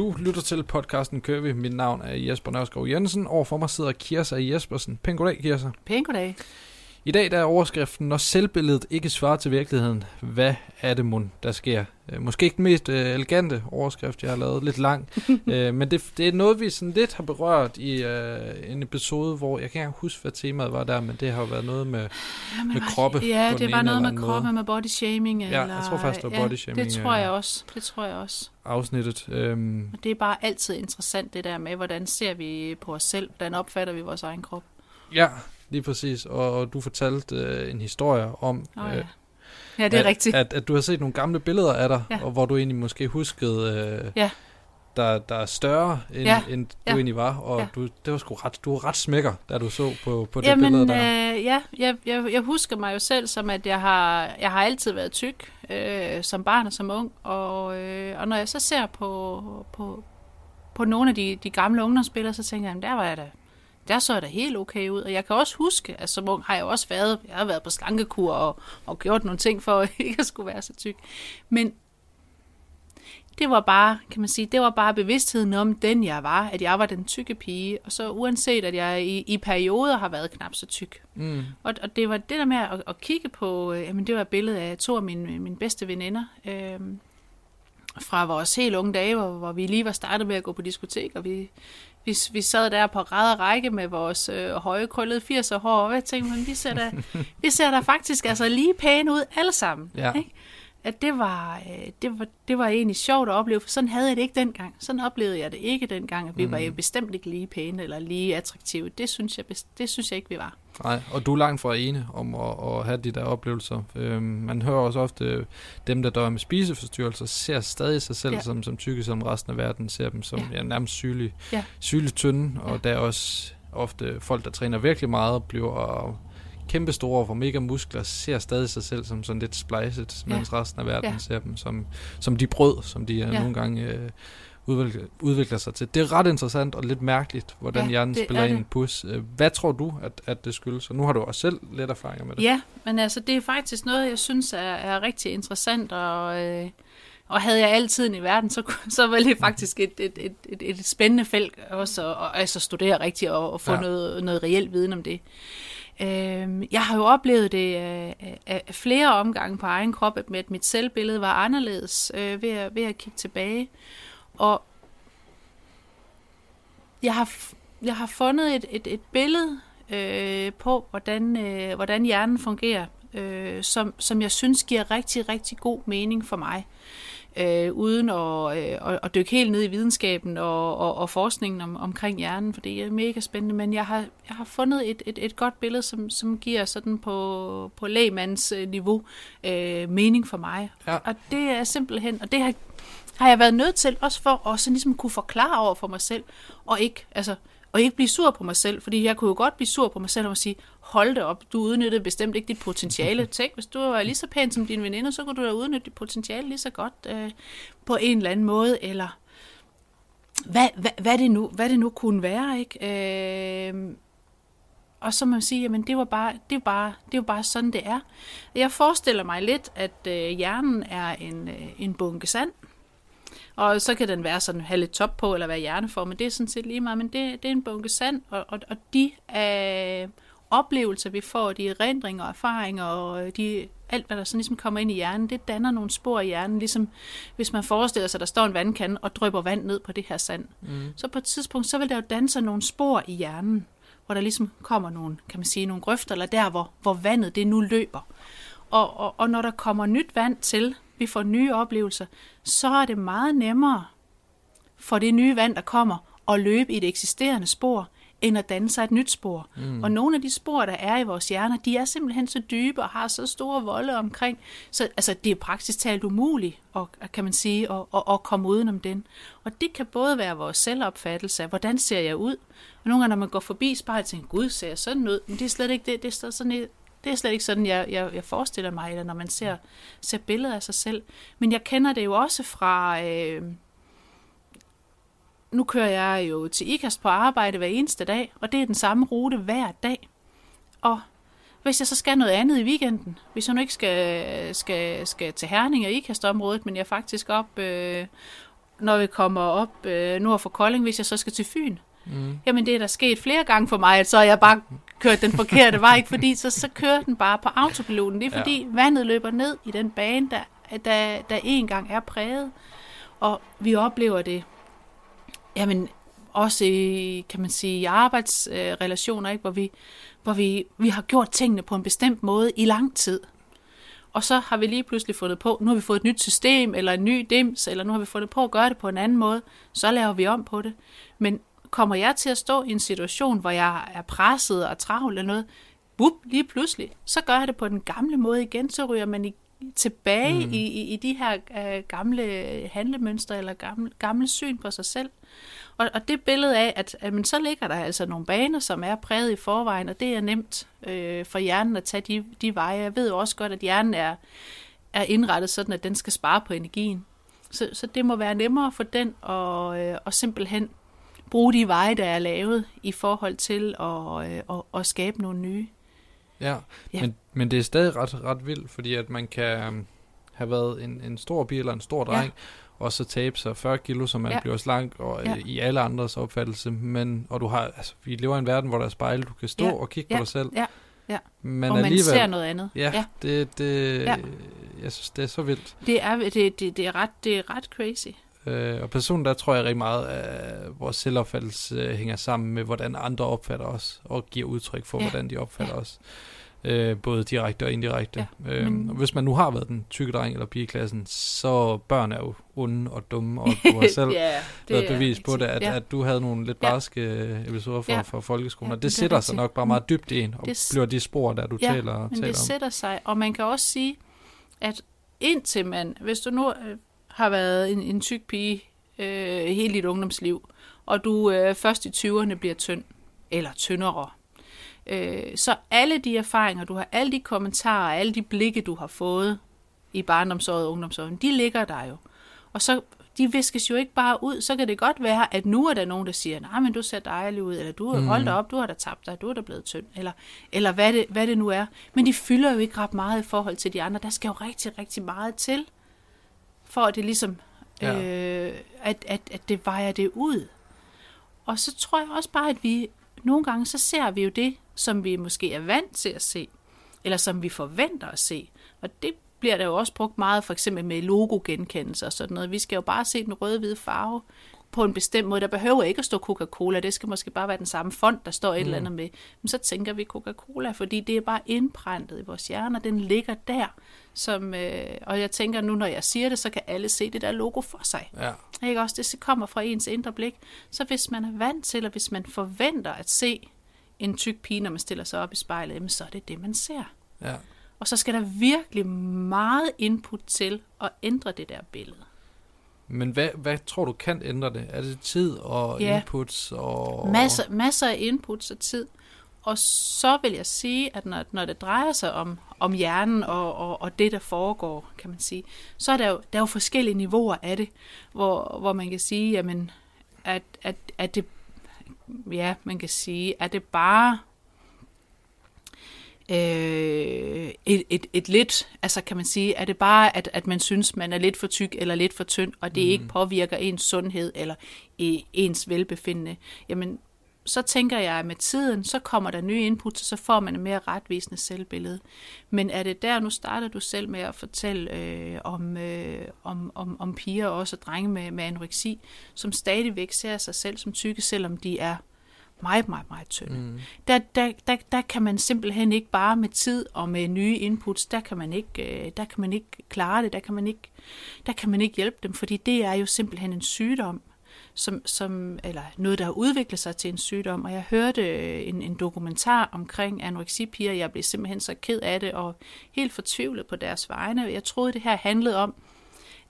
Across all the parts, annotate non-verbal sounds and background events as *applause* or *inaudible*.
Du lytter til podcasten Kører vi. Mit navn er Jesper Nørskov Jensen. Overfor mig sidder Kirsa Jespersen. Pæn goddag, Kirsa. Pæn goddag. I dag der er overskriften, når selvbilledet ikke svarer til virkeligheden. Hvad er det mon, der sker? Øh, Måske ikke den mest øh, elegante overskrift, jeg har lavet. Lidt lang. *laughs* øh, men det, det er noget, vi sådan lidt har berørt i øh, en episode, hvor jeg kan ikke huske, hvad temaet var der, men det har jo været noget med, Jamen, med kroppe. Ja, det var noget med kroppe, måde. med body shaming. Ja, eller, jeg tror faktisk, det var body shaming, Det tror ja. jeg også. Det tror jeg også. afsnittet. Øhm, Og det er bare altid interessant, det der med, hvordan ser vi på os selv? Hvordan opfatter vi vores egen krop? ja, lige præcis. Og, og du fortalte øh, en historie om, Oh, øh, ja. ja, det er at, rigtigt. At, at du har set nogle gamle billeder af dig, Ja. og hvor du egentlig måske huskede, øh, Ja. der, der er større, end, Ja. end du Ja. egentlig var. Og Ja. du, det var sgu ret, du var ret smækker, da du så på, på det Jamen, billede der. øh, ja, jeg, jeg, jeg husker mig jo selv som, at jeg har, jeg har altid været tyk, øh, som barn og som ung. Og, øh, og når jeg så ser på, på, på nogle af de, de gamle ungdomsspillere, så tænker jeg, jamen, der var jeg da, der så da helt okay ud. Og jeg kan også huske, at som ung har jeg også været, jeg har været på slankekur og, og gjort nogle ting for *laughs* ikke at skulle være så tyk. Men det var bare, kan man sige, det var bare bevidstheden om den jeg var, at jeg var den tykke pige, og så uanset at jeg i, i perioder har været knap så tyk. Mm. Og, og det var det der med at, at kigge på, øh, jamen det var et billede af to af mine, mine bedste veninder, øh, fra vores helt unge dage, hvor, hvor vi lige var startet med at gå på diskotek, og vi, vi, vi sad der på ræd og række med vores øh, høje krøllede 80'er hår, og jeg tænkte, men vi ser da, vi ser da faktisk altså lige pæne ud alle sammen. Ja. Ikke? At det var, øh, det, var, det var egentlig sjovt at opleve, for sådan havde jeg det ikke dengang. Sådan oplevede jeg det ikke dengang, at vi mm. var jo bestemt ikke lige pæne eller lige attraktive. Det synes jeg, det synes jeg ikke, vi var. Nej, og du er langt fra ene om at, at have de der oplevelser. Øhm, man hører også ofte, øh, dem der dør med spiseforstyrrelser, ser stadig sig selv Ja. som, som tykke, som resten af verden ser dem som Ja. ja. Ja, nærmest sygelige, Ja. sygeligt tynde. Og Ja. der er også ofte folk, der træner virkelig meget, bliver kæmpe store for mega muskler, ser stadig sig selv som sådan lidt splicet, Ja. mens resten af verden Ja. ser dem som, som de brød, som de ja. Ja. nogle gange øh, udvikler, udvikler sig til. Det er ret interessant og lidt mærkeligt, hvordan Ja, hjernen spiller er ind i en pus. Øh, Hvad tror du, at, at det skyldes? Og nu har du også selv lidt erfaringer med det. Ja, men altså det er faktisk noget, jeg synes er, er rigtig interessant, og, øh, og havde jeg altid i verden, så, *laughs* så var det faktisk et, et, et, et, et spændende felt også at, at altså studere rigtigt og, og få ja. noget, noget reelt viden om det. Øh, jeg har jo oplevet det øh, af, flere omgange på egen krop, at, mit selvbillede var anderledes øh, ved, at, ved at kigge tilbage. Og jeg har, jeg har fundet et, et, et billede øh, på, hvordan, øh, hvordan hjernen fungerer, øh, som, som jeg synes giver rigtig, rigtig god mening for mig. Øh, uden at, øh, at, dykke helt ned i videnskaben og, og, og forskningen om, omkring hjernen, for det er mega spændende, men jeg har, jeg har fundet et, et, et godt billede, som, som giver sådan på, på lægmands øh, niveau øh, mening for mig. Ja. Og det er simpelthen, og det har, har jeg været nødt til, også for at så ligesom kunne forklare over for mig selv, og ikke, altså, og ikke blive sur på mig selv, fordi jeg kunne jo godt blive sur på mig selv og sige, hold det op, du udnyttede bestemt ikke dit potentiale. *laughs* Tænk, hvis du var lige så pæn som dine veninder, så kunne du da udnytte dit potentiale lige så godt øh, på en eller anden måde, eller hvad, hvad, hvad, det, nu, hvad det nu kunne være, ikke? Øh, og så må man sige, jamen det var bare, det er bare, det jo bare sådan, det er. Jeg forestiller mig lidt, at øh, hjernen er en, øh, en bunke sand, og så kan den være sådan, have lidt top på, eller være hjerneform, men det er sådan set lige meget, men det, det er en bunke sand, og, og, og de øh, oplevelser, vi får, de erindringer og erfaringer, og øh, de, alt, hvad der sådan ligesom kommer ind i hjernen, det danner nogle spor i hjernen, ligesom hvis man forestiller sig, at der står en vandkande og drypper vand ned på det her sand. Mm. Så på et tidspunkt, så vil der jo danne sig nogle spor i hjernen, hvor der ligesom kommer nogle, kan man sige, nogle grøfter, eller der, hvor, hvor vandet det nu løber. Og, og, og når der kommer nyt vand til, vi får nye oplevelser, så er det meget nemmere for det nye vand, der kommer, at løbe i et eksisterende spor, end at danne sig et nyt spor. Mm. Og nogle af de spor, der er i vores hjerner, de er simpelthen så dybe og har så store volde omkring, så altså, det er praktisk talt umuligt, og, kan man sige, at, at, at komme udenom den. Og det kan både være vores selvopfattelse af, hvordan ser jeg ud? Og nogle gange, når man går forbi spejlet, tænker gud, ser jeg sådan ud? Men det er slet ikke det, det er sådan et, det er slet ikke sådan, jeg, jeg, jeg forestiller mig, eller når man ser, ser billeder af sig selv. Men jeg kender det jo også fra... Øh, nu kører jeg jo til IKAST på arbejde hver eneste dag, og det er den samme rute hver dag. Og hvis jeg så skal noget andet i weekenden, hvis jeg nu ikke skal, skal, skal til Herning og IKAST-området, men jeg faktisk op øh, når vi kommer op øh, nord for Kolding, hvis jeg så skal til Fyn. Mm. Jamen det er der sket flere gange for mig, at så jeg bare kørt den forkerte vej, ikke? *laughs* fordi så, så kører den bare på autopiloten. Det er fordi ja. vandet løber ned i den bane, der, der, der en gang er præget. Og vi oplever det, jamen også i, kan man sige, i arbejdsrelationer, ikke? hvor, vi, hvor vi, vi har gjort tingene på en bestemt måde i lang tid. Og så har vi lige pludselig fundet på, nu har vi fået et nyt system, eller en ny dims, eller nu har vi fundet på at gøre det på en anden måde, så laver vi om på det. Men kommer jeg til at stå i en situation, hvor jeg er presset og travl eller noget, bup, lige pludselig, så gør jeg det på den gamle måde igen, så ryger man i, tilbage mm. i, i, i de her øh, gamle handlemønstre eller gamle, gamle syn på sig selv. Og, og det billede af, at, at men så ligger der altså nogle baner, som er præget i forvejen, og det er nemt øh, for hjernen at tage de, de veje. Jeg ved jo også godt, at hjernen er, er indrettet sådan, at den skal spare på energien. Så, så det må være nemmere for den at, øh, at simpelthen bruge de veje, der er lavet i forhold til at, øh, at, at skabe nogle nye. Ja, ja. Men, men det er stadig ret, ret vildt, fordi at man kan um, have været en, en stor bil eller en stor dreng, ja. og så tabe sig 40 kilo, så man ja. bliver slank, og ja. i alle andres opfattelse. Men, og du har, altså, vi lever i en verden, hvor der er spejl, du kan stå ja. og kigge ja. på dig selv. Ja. Ja. Men og man ser noget andet. Ja, ja. Det, det, ja. jeg synes, det er så vildt. Det er, det, det, det er, ret, det er ret crazy. Øh, og personen der tror jeg rigtig meget, at vores selvopfattelse øh, hænger sammen med, hvordan andre opfatter os, og giver udtryk for, ja. hvordan de opfatter ja. os. Øh, både direkte og indirekte. Ja, øhm, men... og hvis man nu har været den tykke dreng eller pigeklassen, så børn er jo onde og dumme, og *laughs* du har selv ja, været bevis på det, at, ja. at du havde nogle lidt barske ja. episoder fra, ja. fra folkeskolen, ja, og det, det sætter sig nok bare meget dybt i en, og det, bliver de spor, der du ja, taler, men taler det om. sætter sig, og man kan også sige, at indtil man, hvis du nu øh, har været en, en tyk pige øh, hele dit ungdomsliv, og du øh, først i 20'erne bliver tynd, eller tyndere, øh, så alle de erfaringer, du har, alle de kommentarer, alle de blikke, du har fået i barndomsåret og ungdomsåret, de ligger der jo. Og så de viskes jo ikke bare ud. Så kan det godt være, at nu er der nogen, der siger, nej, men du ser dejlig ud, eller du har mm. holdt op, du har da tabt dig, du er da blevet tynd, eller, eller hvad, det, hvad det nu er. Men de fylder jo ikke ret meget i forhold til de andre. Der skal jo rigtig, rigtig meget til for at det ligesom, ja. øh, at, at, at det vejer det ud. Og så tror jeg også bare, at vi nogle gange, så ser vi jo det, som vi måske er vant til at se, eller som vi forventer at se. Og det bliver der jo også brugt meget, for eksempel med logogenkendelse og sådan noget. Vi skal jo bare se den røde-hvide farve på en bestemt måde. Der behøver ikke at stå Coca-Cola, det skal måske bare være den samme fond, der står et mm. eller andet med. Men så tænker vi Coca-Cola, fordi det er bare indpræntet i vores hjerner, den ligger der. Som, øh, og jeg tænker nu, når jeg siger det, så kan alle se det der logo for sig. Ja. Ikke også? Det kommer fra ens indre blik. Så hvis man er vant til, eller hvis man forventer at se en tyk pige, når man stiller sig op i spejlet, jamen, så er det det, man ser. Ja. Og så skal der virkelig meget input til at ændre det der billede. Men hvad, hvad tror du kan ændre det? Er det tid og ja. inputs? Og... Masser, masser af inputs og tid. Og så vil jeg sige, at når, når det drejer sig om, om hjernen og, og, og det, der foregår, kan man sige, så er der jo, der er jo forskellige niveauer af det, hvor, hvor man kan sige, jamen, at, at, at det, ja, man kan sige, at det bare øh, et, et, et lidt, altså kan man sige, er det bare, at, at man synes, man er lidt for tyk eller lidt for tynd, og det mm. ikke påvirker ens sundhed eller ens velbefindende, jamen så tænker jeg, at med tiden, så kommer der nye input, og så får man et mere retvisende selvbillede. Men er det der, nu starter du selv med at fortælle øh, om, øh, om, om, om piger og også drenge med, med anoreksi, som stadigvæk ser sig selv som tykke, selvom de er meget, meget, meget tynde. Mm. Der, der, der, der kan man simpelthen ikke bare med tid og med nye inputs, der kan man ikke, øh, der kan man ikke klare det, der kan man ikke, der kan man ikke hjælpe dem, fordi det er jo simpelthen en sygdom, som, som, eller noget, der har udviklet sig til en sygdom. Og jeg hørte øh, en, en dokumentar omkring anoreksipiger. Jeg blev simpelthen så ked af det og helt fortvivlet på deres vegne. Jeg troede, det her handlede om,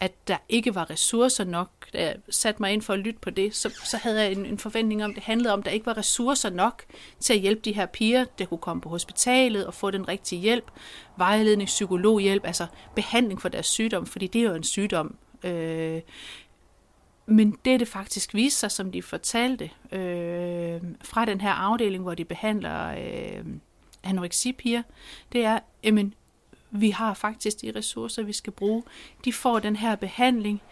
at der ikke var ressourcer nok. Da jeg satte mig ind for at lytte på det, så, så havde jeg en, en forventning om, det handlede om, at der ikke var ressourcer nok til at hjælpe de her piger, der kunne komme på hospitalet og få den rigtige hjælp, vejledning, psykologhjælp, altså behandling for deres sygdom, fordi det er jo en sygdom. Øh, men det, det faktisk viste sig, som de fortalte øh, fra den her afdeling, hvor de behandler øh, anoreksipiger, det er, jamen, vi har faktisk de ressourcer, vi skal bruge. De får den her behandling.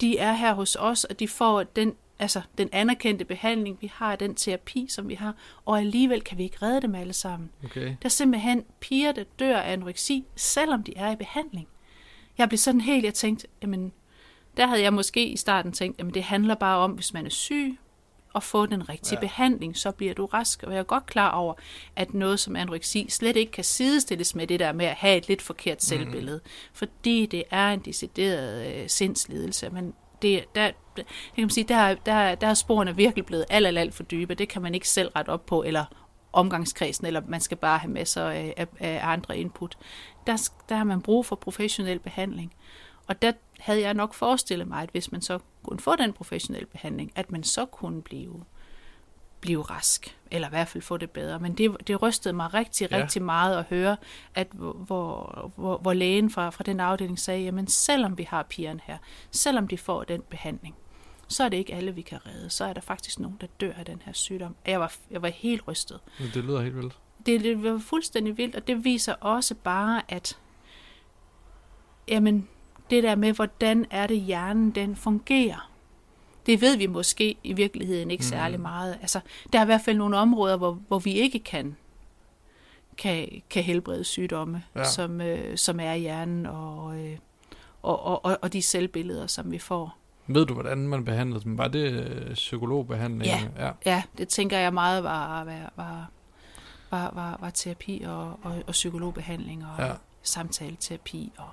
de er her hos os, og de får den, altså, den anerkendte behandling, vi har, den terapi, som vi har, og alligevel kan vi ikke redde dem alle sammen. Okay. Der er simpelthen piger, der dør af anoreksi, selvom de er i behandling. Jeg blev sådan helt, jeg tænkte, jamen, der havde jeg måske i starten tænkt, jamen det handler bare om, hvis man er syg, og få den rigtige Ja. behandling, så bliver du rask. Og jeg er godt klar over, at noget som anoreksi slet ikke kan sidestilles med det der med at have et lidt forkert selvbillede. Fordi det er en decideret øh, sindslidelse. Men det, der, jeg kan man sige, der, der, der er sporene virkelig blevet alt, alt, alt for dybe. Det kan man ikke selv rette op på, eller omgangskredsen, eller man skal bare have masser af, af, af andre input. Der, der har man brug for professionel behandling. Og der havde jeg nok forestillet mig, at hvis man så kunne få den professionelle behandling, at man så kunne blive, blive rask, eller i hvert fald få det bedre. Men det, det rystede mig rigtig, Ja. rigtig meget at høre, at hvor, hvor, hvor, lægen fra, fra den afdeling sagde, jamen selvom vi har pigerne her, selvom de får den behandling, så er det ikke alle, vi kan redde. Så er der faktisk nogen, der dør af den her sygdom. Jeg var, jeg var helt rystet Det lyder helt vildt. det, det var fuldstændig vildt, og det viser også bare, at jamen, det der med, hvordan er det hjernen, den fungerer. Det ved vi måske i virkeligheden ikke Mhm. særlig meget. Altså, der er i hvert fald nogle områder, hvor, hvor vi ikke kan, kan, kan helbrede sygdomme, Ja. som, øh, som er i hjernen, og, øh, og, og, og, de selvbilleder, som vi får. Ved du, hvordan man behandlede dem? Var det øh, psykologbehandling? Ja. ja. Ja, det tænker jeg meget var, var, var, var, var, var terapi og, og, og psykologbehandling og ja. samtaleterapi og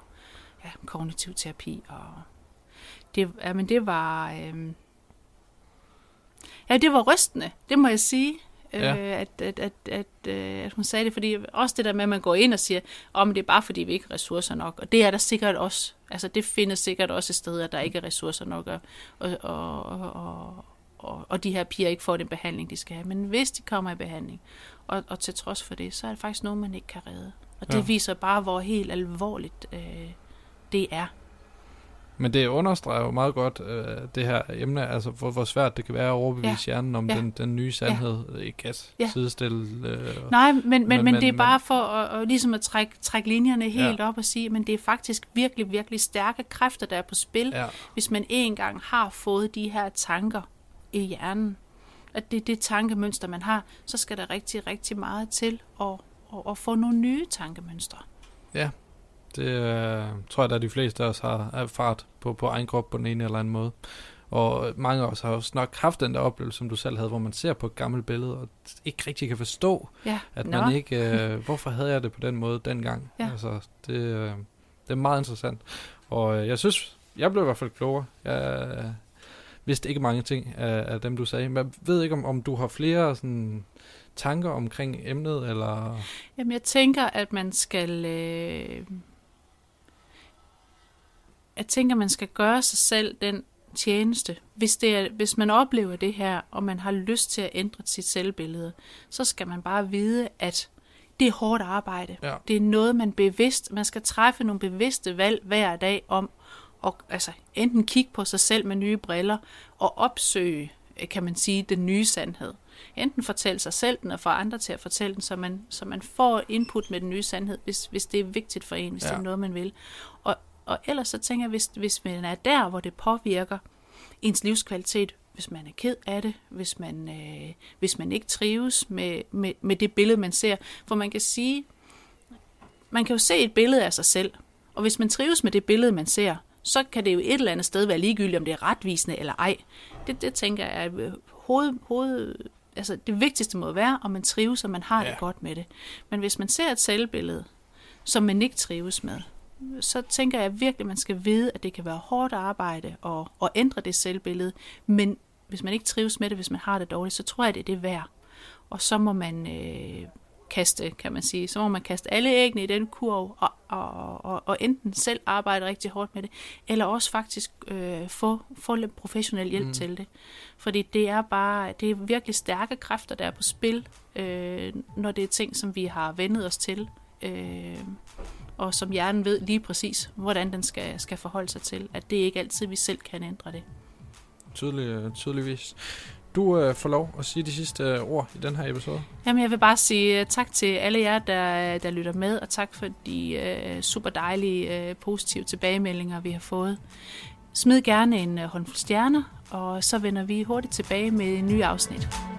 ja, kognitiv terapi. Og det, ja, men det var... Øhm, ja, det var rystende, det må jeg sige. Ja. Øh, at, at, at, at, øh, at hun sagde det, fordi også det der med, at man går ind og siger, om det er bare fordi, vi ikke har ressourcer nok, og det er der sikkert også, altså det findes sikkert også et sted, at der ikke er ressourcer nok, og, og, og, og, og, og de her piger ikke får den behandling, de skal have. Men hvis de kommer i behandling, og, og til trods for det, så er det faktisk noget, man ikke kan redde. Og det Ja. ja. viser bare, hvor helt alvorligt øh, det er. Men det understreger jo meget godt øh, det her emne, altså hvor, hvor svært det kan være at overbevise ja. hjernen om ja. Ja. den, den nye sandhed, ja. ikke at ja. Ja. sidestille. Øh, Nej, men, men, men, men det er bare for at, at, ligesom at trække, trække linjerne helt ja. op og sige, men det er faktisk virkelig, virkelig stærke kræfter, der er på spil, ja. hvis man engang har fået de her tanker i hjernen. At det er det tankemønster, man har, så skal der rigtig, rigtig meget til at, at, at få nogle nye tankemønstre. Det øh, tror jeg, at de fleste af os har erfaret på, på egen krop på den ene eller anden måde. Og mange af os har også nok haft den der oplevelse, som du selv havde, hvor man ser på et gammelt billede, og ikke rigtig kan forstå, Ja, at Nå. man ikke... Øh, *laughs* hvorfor havde jeg det på den måde dengang? Ja. Altså, det, øh, det er meget interessant. Og øh, jeg synes, jeg blev i hvert fald klogere. Jeg øh, vidste ikke mange ting af, af dem, du sagde. Men jeg ved ikke, om, om du har flere sådan, tanker omkring emnet, eller... Jamen, jeg tænker, at man skal... Øh... Jeg tænker, man skal gøre sig selv den tjeneste. Hvis, det er, hvis man oplever det her, og man har lyst til at ændre sit selvbillede, så skal man bare vide, at det er hårdt arbejde. Ja. Det er noget, man bevidst... Man skal træffe nogle bevidste valg hver dag om at altså, enten kigge på sig selv med nye briller og opsøge, øh, kan man sige, den nye sandhed. Enten fortælle sig selv den, og få andre til at fortælle den, så man, så man får input med den nye sandhed, hvis, hvis det er vigtigt for en, hvis ja. det er noget, man vil. Og, og ellers så tænker jeg, hvis, hvis man er der, hvor det påvirker ens livskvalitet, hvis man er ked af det, hvis man, øh, hvis man ikke trives med, med, med det billede, man ser. For man kan sige, man kan jo se et billede af sig selv, og hvis man trives med det billede, man ser, så kan det jo et eller andet sted være ligegyldigt, om det er retvisende eller ej. Det, det tænker jeg er øh, hoved, hoved, altså det vigtigste må være, om man trives, og man har Ja. det godt med det. Men hvis man ser et selvbillede, som man ikke trives med, så tænker jeg virkelig, at man skal vide, at det kan være hårdt arbejde at, at ændre det selvbillede. Men hvis man ikke trives med det, hvis man har det dårligt, så tror jeg, det er det værd. Og så må man øh, kaste, kan man sige, så må man kaste alle æggene i den kurv, og, og, og, og enten selv arbejde rigtig hårdt med det, eller også faktisk øh, få, få lidt professionel hjælp mm. til det. Fordi det er bare, det er virkelig stærke kræfter, der er på spil, øh, når det er ting, som vi har vendet os til. Øh, og som hjernen ved lige præcis, hvordan den skal, skal forholde sig til. At det ikke altid, vi selv kan ændre det. Tydelig, tydeligvis. Du øh, får lov at sige de sidste øh, ord i den her episode. Jamen, jeg vil bare sige øh, tak til alle jer, der, der lytter med, og tak for de øh, super dejlige, øh, positive tilbagemeldinger, vi har fået. Smid gerne en øh, håndfuld stjerner, og så vender vi hurtigt tilbage med en ny afsnit.